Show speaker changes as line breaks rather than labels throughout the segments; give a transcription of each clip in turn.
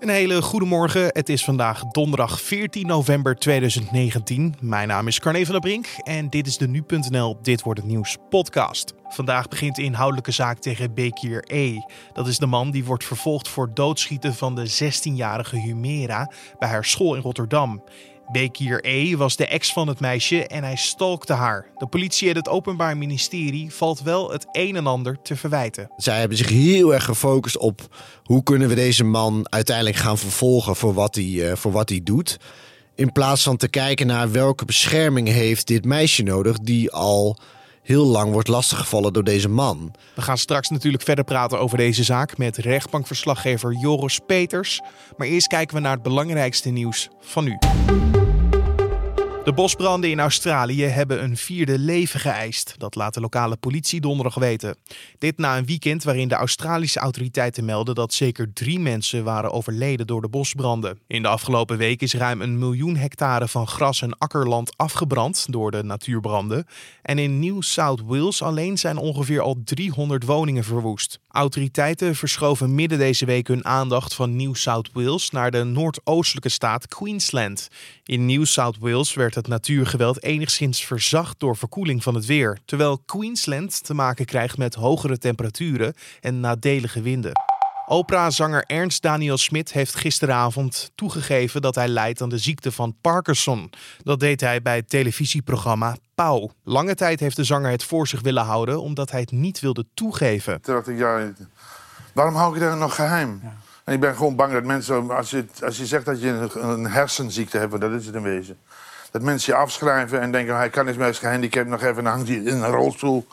Een hele goede morgen. Het is vandaag donderdag 14 november 2019. Mijn naam is Carne van der Brink en dit is de Nu.nl Dit Wordt Het Nieuws podcast. Vandaag begint de inhoudelijke zaak tegen Bekir E. Dat is de man die wordt vervolgd voor doodschieten van de 16-jarige Humera bij haar school in Rotterdam. Bekir E. was de ex van het meisje en hij stalkte haar. De politie en het Openbaar Ministerie valt wel het een en ander te verwijten.
Zij hebben zich heel erg gefocust op hoe kunnen we deze man uiteindelijk gaan vervolgen voor wat hij, uh, voor wat hij doet. In plaats van te kijken naar welke bescherming heeft dit meisje nodig die al heel lang wordt lastiggevallen door deze man.
We gaan straks natuurlijk verder praten over deze zaak met rechtbankverslaggever Joris Peters. Maar eerst kijken we naar het belangrijkste nieuws van nu. De bosbranden in Australië hebben een vierde leven geëist. Dat laat de lokale politie donderdag weten. Dit na een weekend waarin de Australische autoriteiten melden dat zeker drie mensen waren overleden door de bosbranden. In de afgelopen week is ruim een miljoen hectare van gras en akkerland afgebrand door de natuurbranden. En in New South Wales alleen zijn ongeveer al 300 woningen verwoest. Autoriteiten verschoven midden deze week hun aandacht van New South Wales naar de noordoostelijke staat Queensland. In New South Wales werd het natuurgeweld enigszins verzacht door verkoeling van het weer, terwijl Queensland te maken krijgt met hogere temperaturen en nadelige winden. Opera-zanger Ernst Daniel Smit heeft gisteravond toegegeven dat hij lijdt aan de ziekte van Parkinson. Dat deed hij bij het televisieprogramma Pauw. Lange tijd heeft de zanger het voor zich willen houden omdat hij het niet wilde toegeven.
Toen dacht ik, ja, waarom hou ik dat nog geheim? Ja. En ik ben gewoon bang dat mensen, als je, als je zegt dat je een, een hersenziekte hebt, dat is het in wezen. Dat mensen je afschrijven en denken, hij kan eens met gehandicapt nog even, dan hangt hij in een rolstoel.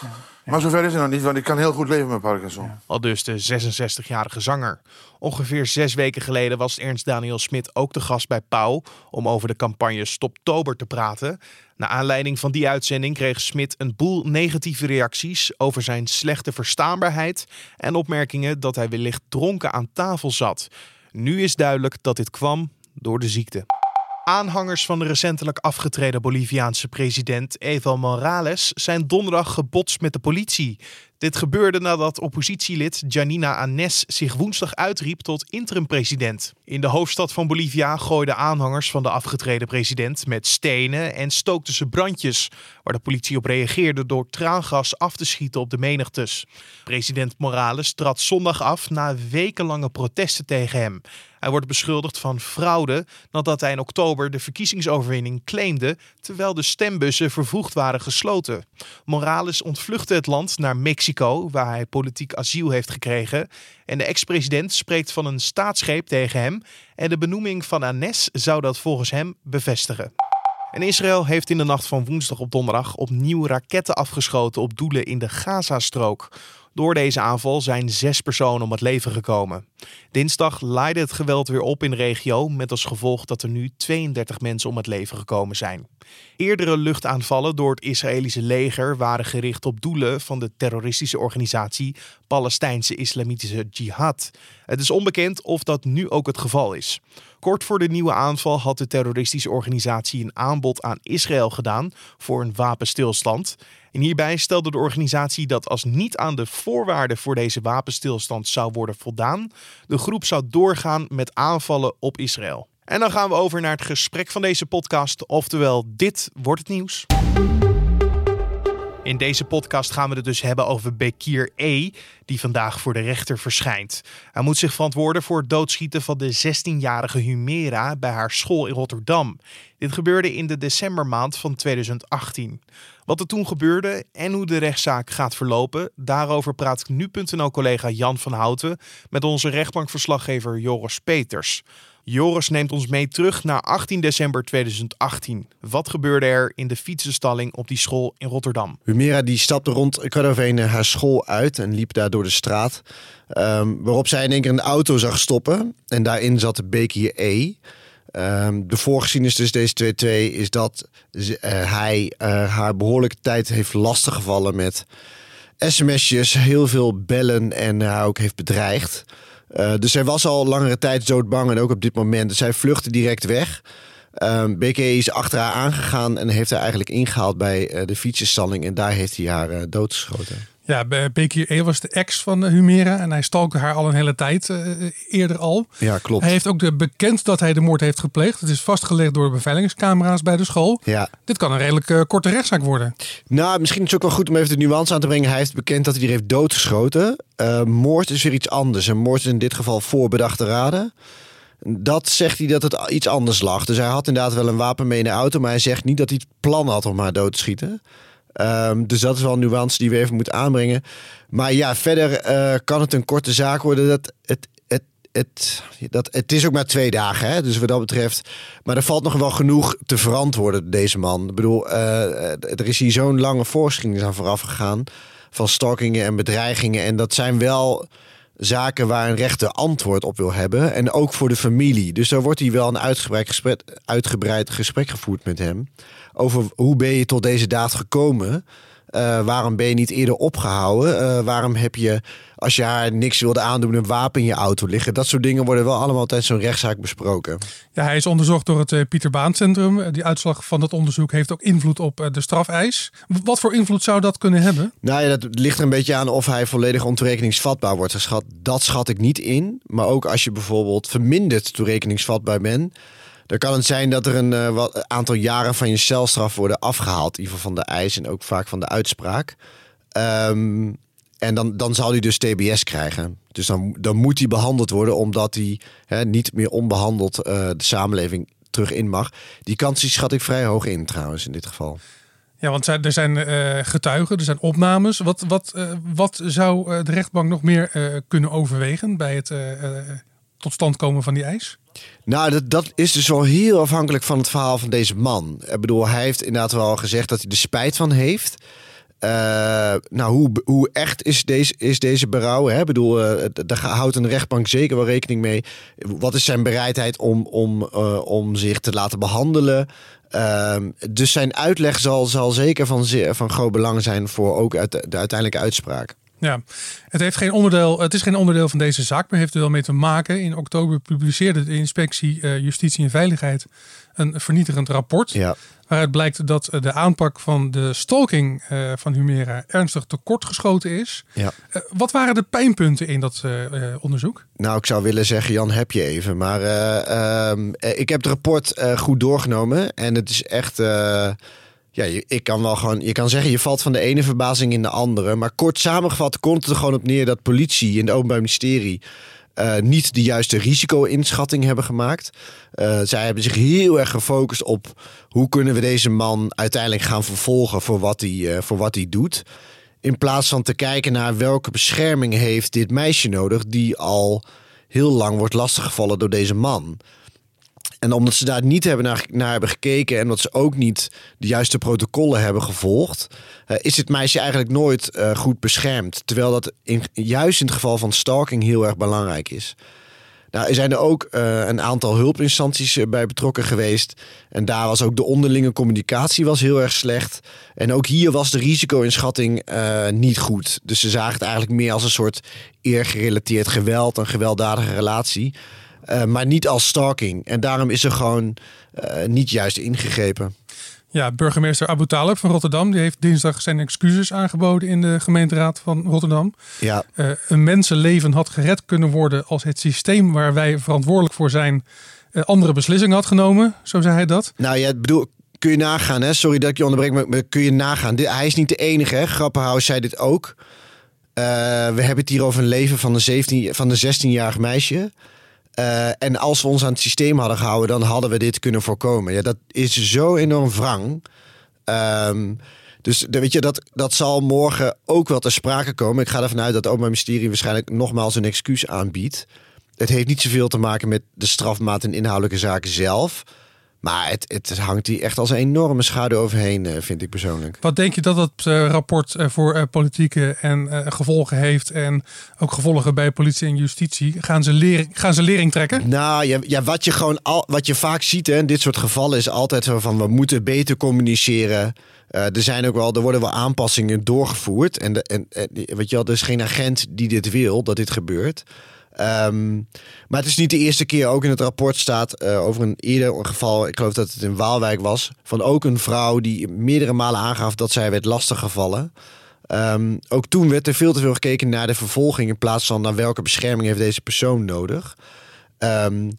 Ja. Maar zover is het nog niet, want ik kan heel goed leven met Parkinson.
Al dus de 66-jarige zanger. Ongeveer zes weken geleden was Ernst Daniel Smit ook de gast bij Pauw om over de campagne Stoptober te praten. Na aanleiding van die uitzending kreeg Smit een boel negatieve reacties over zijn slechte verstaanbaarheid en opmerkingen dat hij wellicht dronken aan tafel zat. Nu is duidelijk dat dit kwam door de ziekte. Aanhangers van de recentelijk afgetreden Boliviaanse president Evo Morales zijn donderdag gebotst met de politie. Dit gebeurde nadat oppositielid Janina Anes zich woensdag uitriep tot interim-president. In de hoofdstad van Bolivia gooiden aanhangers van de afgetreden president met stenen en stookten ze brandjes, waar de politie op reageerde door traangas af te schieten op de menigtes. President Morales trad zondag af na wekenlange protesten tegen hem. Hij wordt beschuldigd van fraude nadat hij in oktober de verkiezingsoverwinning claimde, terwijl de stembussen vervoegd waren gesloten. Morales ontvluchtte het land naar Mexico, waar hij politiek asiel heeft gekregen. En de ex-president spreekt van een staatsgreep tegen hem. En de benoeming van Anes zou dat volgens hem bevestigen. En Israël heeft in de nacht van woensdag op donderdag opnieuw raketten afgeschoten op doelen in de Gazastrook. Door deze aanval zijn zes personen om het leven gekomen. Dinsdag laaide het geweld weer op in de regio, met als gevolg dat er nu 32 mensen om het leven gekomen zijn. Eerdere luchtaanvallen door het Israëlische leger waren gericht op doelen van de terroristische organisatie Palestijnse Islamitische Jihad. Het is onbekend of dat nu ook het geval is. Kort voor de nieuwe aanval had de terroristische organisatie een aanbod aan Israël gedaan voor een wapenstilstand. En hierbij stelde de organisatie dat als niet aan de voorwaarden voor deze wapenstilstand zou worden voldaan, de groep zou doorgaan met aanvallen op Israël. En dan gaan we over naar het gesprek van deze podcast, oftewel dit wordt het nieuws. In deze podcast gaan we het dus hebben over Bekir E, die vandaag voor de rechter verschijnt. Hij moet zich verantwoorden voor het doodschieten van de 16-jarige Humera bij haar school in Rotterdam. Dit gebeurde in de decembermaand van 2018. Wat er toen gebeurde en hoe de rechtszaak gaat verlopen, daarover praat nu.nl-collega Jan van Houten met onze rechtbankverslaggever Joris Peters. Joris neemt ons mee terug naar 18 december 2018. Wat gebeurde er in de fietsenstalling op die school in Rotterdam?
Humera die stapte rond een haar school uit en liep daar door de straat. Um, waarop zij in één keer een auto zag stoppen. En daarin zat de Beekje E. Um, de voorgeschiedenis tussen deze twee, is dat uh, hij uh, haar behoorlijke tijd heeft lastiggevallen met sms'jes, heel veel bellen en haar ook heeft bedreigd. Uh, dus zij was al langere tijd doodbang en ook op dit moment. Dus zij vluchtte direct weg. Um, BK is achter haar aangegaan en heeft haar eigenlijk ingehaald bij uh, de fietsenstalling. En daar heeft hij haar uh, doodgeschoten.
Ja, Becky E was de ex van Humera en hij stalkte haar al een hele tijd uh, eerder al.
Ja, klopt.
Hij heeft ook bekend dat hij de moord heeft gepleegd. Het is vastgelegd door de beveiligingscamera's bij de school.
Ja.
Dit kan een redelijk uh, korte rechtszaak worden.
Nou, misschien is het ook wel goed om even de nuance aan te brengen. Hij heeft bekend dat hij die heeft doodgeschoten. Uh, moord is weer iets anders. En moord is in dit geval voorbedachte raden. Dat zegt hij dat het iets anders lag. Dus hij had inderdaad wel een wapen mee in de auto, maar hij zegt niet dat hij het plan had om haar dood te schieten. Um, dus dat is wel een nuance die we even moeten aanbrengen. Maar ja, verder uh, kan het een korte zaak worden. Dat het, het, het, dat, het is ook maar twee dagen, hè? dus wat dat betreft. Maar er valt nog wel genoeg te verantwoorden, deze man. Ik bedoel, uh, er is hier zo'n lange voorgeschiedenis aan vooraf gegaan. Van stalkingen en bedreigingen. En dat zijn wel zaken waar een rechter antwoord op wil hebben. En ook voor de familie. Dus daar wordt hij wel een uitgebreid gesprek, uitgebreid gesprek gevoerd met hem. Over hoe ben je tot deze daad gekomen? Uh, waarom ben je niet eerder opgehouden? Uh, waarom heb je, als je haar niks wilde aandoen, een wapen in je auto liggen? Dat soort dingen worden wel allemaal tijdens zo'n rechtszaak besproken.
Ja, hij is onderzocht door het uh, Pieter Baan Centrum. Die uitslag van dat onderzoek heeft ook invloed op de strafeis. Wat voor invloed zou dat kunnen hebben?
Nou ja, dat ligt er een beetje aan of hij volledig ontoerekeningsvatbaar wordt geschat. Dat schat ik niet in. Maar ook als je bijvoorbeeld verminderd toerekeningsvatbaar bent dan kan het zijn dat er een uh, wat, aantal jaren van je celstraf worden afgehaald. In ieder geval van de eis en ook vaak van de uitspraak. Um, en dan, dan zal hij dus TBS krijgen. Dus dan, dan moet hij behandeld worden omdat hij hè, niet meer onbehandeld uh, de samenleving terug in mag. Die kans schat ik vrij hoog in trouwens in dit geval.
Ja, want er zijn uh, getuigen, er zijn opnames. Wat, wat, wat zou de rechtbank nog meer kunnen overwegen bij het tot stand komen van die eis?
Nou, dat, dat is dus wel heel afhankelijk van het verhaal van deze man. Ik bedoel, hij heeft inderdaad wel gezegd dat hij er spijt van heeft. Uh, nou, hoe, hoe echt is deze, is deze berouw? Ik bedoel, uh, daar houdt een rechtbank zeker wel rekening mee. Wat is zijn bereidheid om, om, uh, om zich te laten behandelen? Ehm, dus zijn uitleg zal, zal zeker van, van groot belang zijn voor ook de, de uiteindelijke uitspraak.
Ja, het, heeft geen onderdeel, het is geen onderdeel van deze zaak, maar heeft er wel mee te maken. In oktober publiceerde de inspectie uh, Justitie en Veiligheid een vernietigend rapport.
Ja.
Waaruit blijkt dat de aanpak van de stalking uh, van Humera ernstig tekortgeschoten is.
Ja.
Uh, wat waren de pijnpunten in dat onderzoek?
Nou, ik zou willen zeggen, Jan, heb je even. Maar ehm, ik heb het rapport goed doorgenomen. En het is echt ja, je, ik kan wel gewoon, je kan zeggen, je valt van de ene verbazing in de andere. Maar kort samengevat komt het er gewoon op neer dat politie en het Openbaar Ministerie uh, niet de juiste risico-inschatting hebben gemaakt. Uh, zij hebben zich heel erg gefocust op hoe kunnen we deze man uiteindelijk gaan vervolgen voor wat hij, uh, voor wat hij doet. In plaats van te kijken naar welke bescherming heeft dit meisje nodig die al heel lang wordt lastiggevallen door deze man. En omdat ze daar niet hebben naar, hebben gekeken en omdat ze ook niet de juiste protocollen hebben gevolgd, uh, is het meisje eigenlijk nooit uh, goed beschermd. Terwijl dat juist in het geval van stalking heel erg belangrijk is. Nou, er zijn er ook uh, een aantal hulpinstanties bij betrokken geweest. En daar was ook de onderlinge communicatie was heel erg slecht. En ook hier was de risico-inschatting niet goed. Dus ze zagen het eigenlijk meer als een soort eergerelateerd geweld, een gewelddadige relatie. Uh, maar niet als stalking. En daarom is er gewoon uh, niet juist ingegrepen.
Ja, burgemeester Abu Talib van Rotterdam die heeft dinsdag zijn excuses aangeboden in de gemeenteraad van Rotterdam.
Ja.
Uh, een mensenleven had gered kunnen worden als het systeem waar wij verantwoordelijk voor zijn andere beslissingen had genomen. Zo zei hij dat.
Nou ja, bedoel, kun je nagaan, hè? sorry dat ik je onderbreek, maar kun je nagaan. Hij is niet de enige, hè? Grappenhuis zei dit ook. we hebben het hier over een leven van een, 17, van een 16-jarig meisje. Uh, en als we ons aan het systeem hadden gehouden, dan hadden we dit kunnen voorkomen. Ja, dat is zo enorm wrang. Um, dus weet je, dat, dat zal morgen ook wel ter sprake komen. Ik ga ervan uit dat het Openbaar Ministerie waarschijnlijk nogmaals een excuus aanbiedt. Het heeft niet zoveel te maken met de strafmaat en inhoudelijke zaken zelf. Maar het, het hangt hier echt als een enorme schaduw overheen, eh, vind ik persoonlijk.
Wat denk je dat het uh, rapport uh, voor politieke en gevolgen heeft? En ook gevolgen bij politie en justitie? Gaan ze, lering, gaan ze lering trekken?
Nou ja, ja wat je gewoon al, wat je vaak ziet hè, in dit soort gevallen is altijd zo van we moeten beter communiceren. er zijn ook wel, er worden wel aanpassingen doorgevoerd. En, de, en, en weet je wel, er is geen agent die dit wil, dat dit gebeurt. Um, maar het is niet de eerste keer. Ook in het rapport staat uh, over een eerder geval, ik geloof dat het in Waalwijk was, van ook een vrouw die meerdere malen aangaf dat zij werd lastiggevallen. Ehm, ook toen werd er veel te veel gekeken naar de vervolging in plaats van naar welke bescherming heeft deze persoon nodig. Ehm,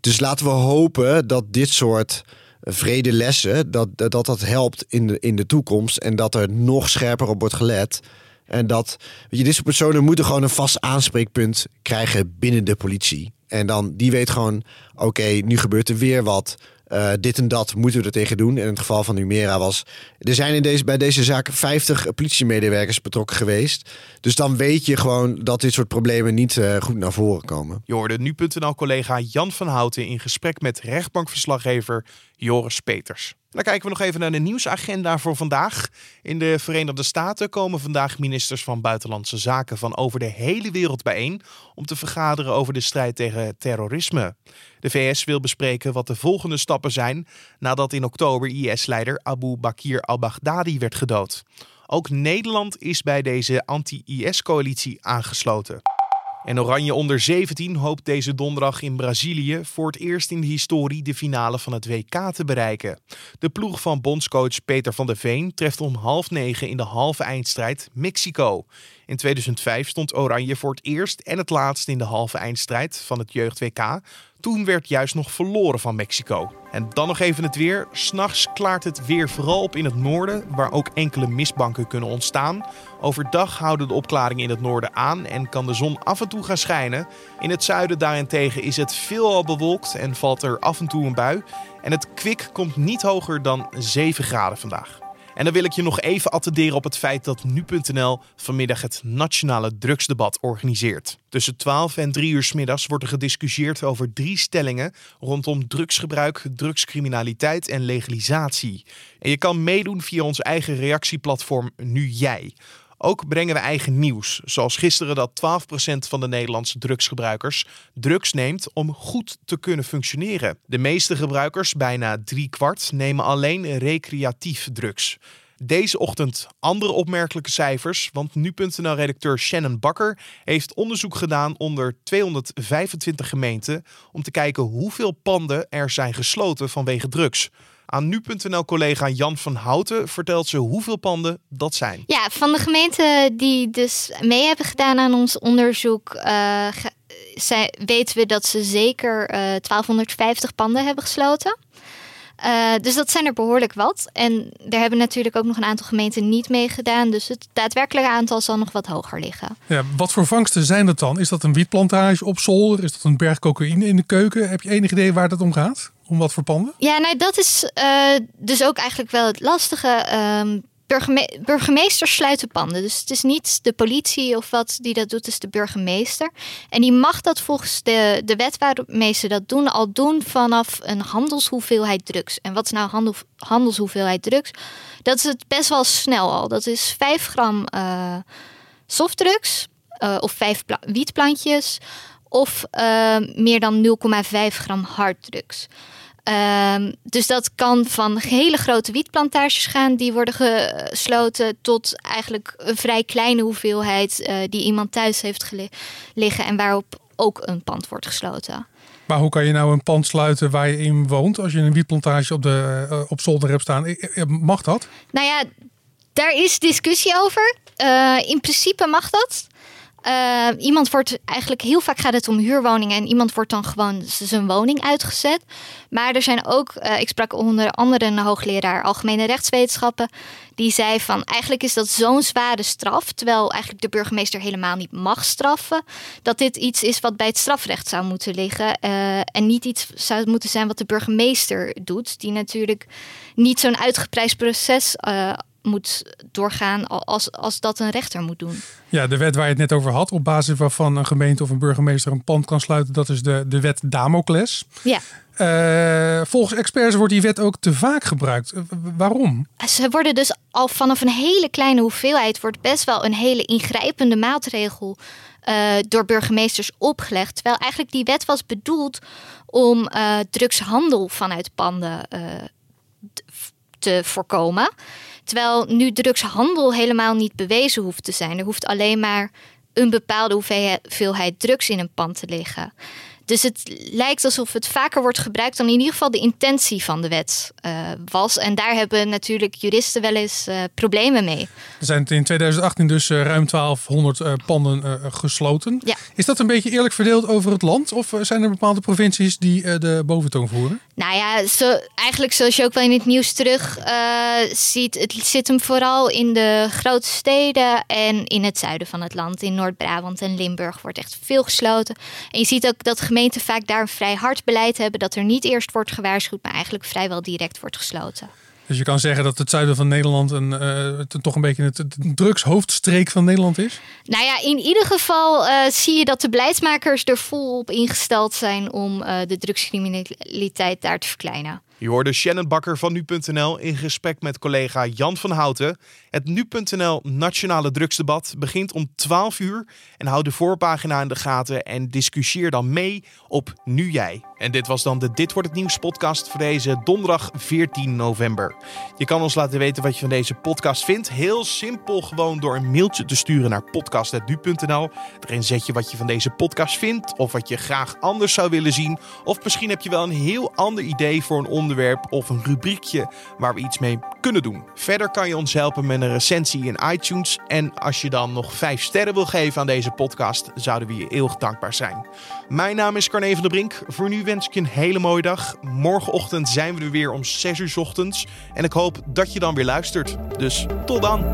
dus laten we hopen dat dit soort vrede lessen, dat, dat dat helpt in de, in de toekomst en dat er nog scherper op wordt gelet. En dat, weet je, dit soort personen moeten gewoon een vast aanspreekpunt krijgen binnen de politie. En dan, die weet gewoon, oké, nu gebeurt er weer wat. Uh, dit en dat moeten we er tegen doen. En in het geval van Numera was... Er zijn in deze, bij deze zaak 50 politiemedewerkers betrokken geweest. Dus dan weet je gewoon dat dit soort problemen niet uh, goed naar voren komen.
Je hoorde nu.nl-collega Jan van Houten in gesprek met rechtbankverslaggever Joris Peters. Dan kijken we nog even naar de nieuwsagenda voor vandaag. In de Verenigde Staten komen vandaag ministers van Buitenlandse Zaken van over de hele wereld bijeen om te vergaderen over de strijd tegen terrorisme. De VS wil bespreken wat de volgende stappen zijn nadat in oktober IS-leider Abu Bakr al-Baghdadi werd gedood. Ook Nederland is bij deze anti-IS-coalitie aangesloten. En Oranje onder 17 hoopt deze donderdag in Brazilië voor het eerst in de historie de finale van het WK te bereiken. De ploeg van bondscoach Peter van der Veen treft om half negen in de halve eindstrijd Mexico. In 2005 stond Oranje voor het eerst en het laatst in de halve eindstrijd van het jeugd WK. Toen werd juist nog verloren van Mexico. En dan nog even het weer. S'nachts klaart het weer vooral op in het noorden, waar ook enkele mistbanken kunnen ontstaan. Overdag houden de opklaringen in het noorden aan en kan de zon af en toe gaan schijnen. In het zuiden daarentegen is het veelal bewolkt en valt er af en toe een bui. En het kwik komt niet hoger dan 7 graden vandaag. En dan wil ik je nog even attenderen op het feit dat nu.nl vanmiddag het nationale drugsdebat organiseert. Tussen 12 en 3 uur middags wordt er gediscussieerd over drie stellingen rondom drugsgebruik, drugscriminaliteit en legalisatie. En je kan meedoen via ons eigen reactieplatform Nu Jij. Ook brengen we eigen nieuws, zoals gisteren dat 12% van de Nederlandse drugsgebruikers drugs neemt om goed te kunnen functioneren. De meeste gebruikers, bijna drie kwart, nemen alleen recreatief drugs. Deze ochtend andere opmerkelijke cijfers, want nu.nl-redacteur Shannon Bakker heeft onderzoek gedaan onder 225 gemeenten om te kijken hoeveel panden er zijn gesloten vanwege drugs. Aan nu.nl-collega Jan van Houten vertelt ze hoeveel panden dat zijn.
Ja, van de gemeenten die dus mee hebben gedaan aan ons onderzoek, uh, weten we dat ze zeker uh, eh, 1250 panden hebben gesloten. Uh, dus dat zijn er behoorlijk wat. En er hebben natuurlijk ook nog een aantal gemeenten niet meegedaan. Dus het daadwerkelijke aantal zal nog wat hoger liggen.
Ja, wat voor vangsten zijn dat dan? Is dat een wietplantage op zolder? Is dat een berg cocaïne in de keuken? Heb je enig idee waar het om gaat? Om wat voor panden?
Ja, nou, dat is uh, dus ook eigenlijk wel het lastige. Um, burgerme burgemeesters sluiten panden. Dus het is niet de politie of wat die dat doet, het is de burgemeester. En die mag dat volgens de, de wet waarmee ze dat doen, al doen vanaf een handelshoeveelheid drugs. En wat is nou handel, handelshoeveelheid drugs? Dat is het best wel snel al. Dat is 5 gram uh, softdrugs uh, of 5 wietplantjes of uh, meer dan 0,5 gram harddrugs. Um, dus dat kan van hele grote wietplantages gaan die worden gesloten tot eigenlijk een vrij kleine hoeveelheid uh, die iemand thuis heeft liggen en waarop ook een pand wordt gesloten.
Maar hoe kan je nou een pand sluiten waar je in woont als je een wietplantage op, de, uh, op zolder hebt staan? Mag dat?
Nou ja, daar is discussie over. Uh, in principe mag dat. Uh, iemand wordt eigenlijk heel vaak gaat het om huurwoningen en iemand wordt dan gewoon zijn woning uitgezet. Maar er zijn ook, uh, ik sprak onder andere een hoogleraar algemene rechtswetenschappen, die zei van eigenlijk is dat zo'n zware straf, terwijl eigenlijk de burgemeester helemaal niet mag straffen, dat dit iets is wat bij het strafrecht zou moeten liggen uh, en niet iets zou moeten zijn wat de burgemeester doet, die natuurlijk niet zo'n uitgeprijsd proces moet doorgaan als, als dat een rechter moet doen.
Ja, de wet waar je het net over had, op basis waarvan een gemeente of een burgemeester een pand kan sluiten, dat is de, de wet Damocles.
Ja.
Uh, volgens experts wordt die wet ook te vaak gebruikt. Uh, waarom?
Ze worden dus al vanaf een hele kleine hoeveelheid wordt best wel een hele ingrijpende maatregel uh, door burgemeesters opgelegd. Terwijl eigenlijk die wet was bedoeld om drugshandel vanuit panden te voorkomen. Terwijl nu drugshandel helemaal niet bewezen hoeft te zijn. Er hoeft alleen maar een bepaalde hoeveelheid drugs in een pand te liggen. dus het lijkt alsof het vaker wordt gebruikt dan in ieder geval de intentie van de wet uh, was. En daar hebben natuurlijk juristen wel eens uh, problemen mee.
Er zijn in 2018 dus uh, ruim 1200 panden gesloten.
Ja.
Is dat een beetje eerlijk verdeeld over het land? Of zijn er bepaalde provincies die de boventoon voeren?
Nou ja, zo, eigenlijk zoals je ook wel in het nieuws terug ziet, het zit hem vooral in de grote steden en in het zuiden van het land. In Noord-Brabant en Limburg wordt echt veel gesloten. En je ziet ook dat gemeenten vaak daar een vrij hard beleid hebben. Dat er niet eerst wordt gewaarschuwd, maar eigenlijk vrijwel direct wordt gesloten.
Dus je kan zeggen dat het zuiden van Nederland een, uh, toch een beetje het, drugshoofdstreek van Nederland is?
Nou ja, in ieder geval uh, zie je dat de beleidsmakers er volop ingesteld zijn om uh, de drugscriminaliteit daar te verkleinen.
Je hoorde Shannon Bakker van Nu.nl in gesprek met collega Jan van Houten. Het Nu.nl Nationale Drugsdebat begint om 12 uur. En houd de voorpagina in de gaten en discussieer dan mee op Nu Jij. En dit was dan de Dit Wordt Het Nieuws podcast voor deze donderdag 14 november. Je kan ons laten weten wat je van deze podcast vindt. Heel simpel gewoon door een mailtje te sturen naar podcast.nu.nl. Daarin zet je wat je van deze podcast vindt of wat je graag anders zou willen zien. Of misschien heb je wel een heel ander idee voor een onderwerp of een rubriekje waar we iets mee kunnen doen. Verder kan je ons helpen met een recensie in iTunes. En als je dan nog 5 sterren wil geven aan deze podcast, zouden we je eeuwig dankbaar zijn. Mijn naam is Carne van der Brink. Voor nu wens ik je een hele mooie dag. Morgenochtend zijn we er weer om 6 uur ochtends. En ik hoop dat je dan weer luistert. Dus tot dan.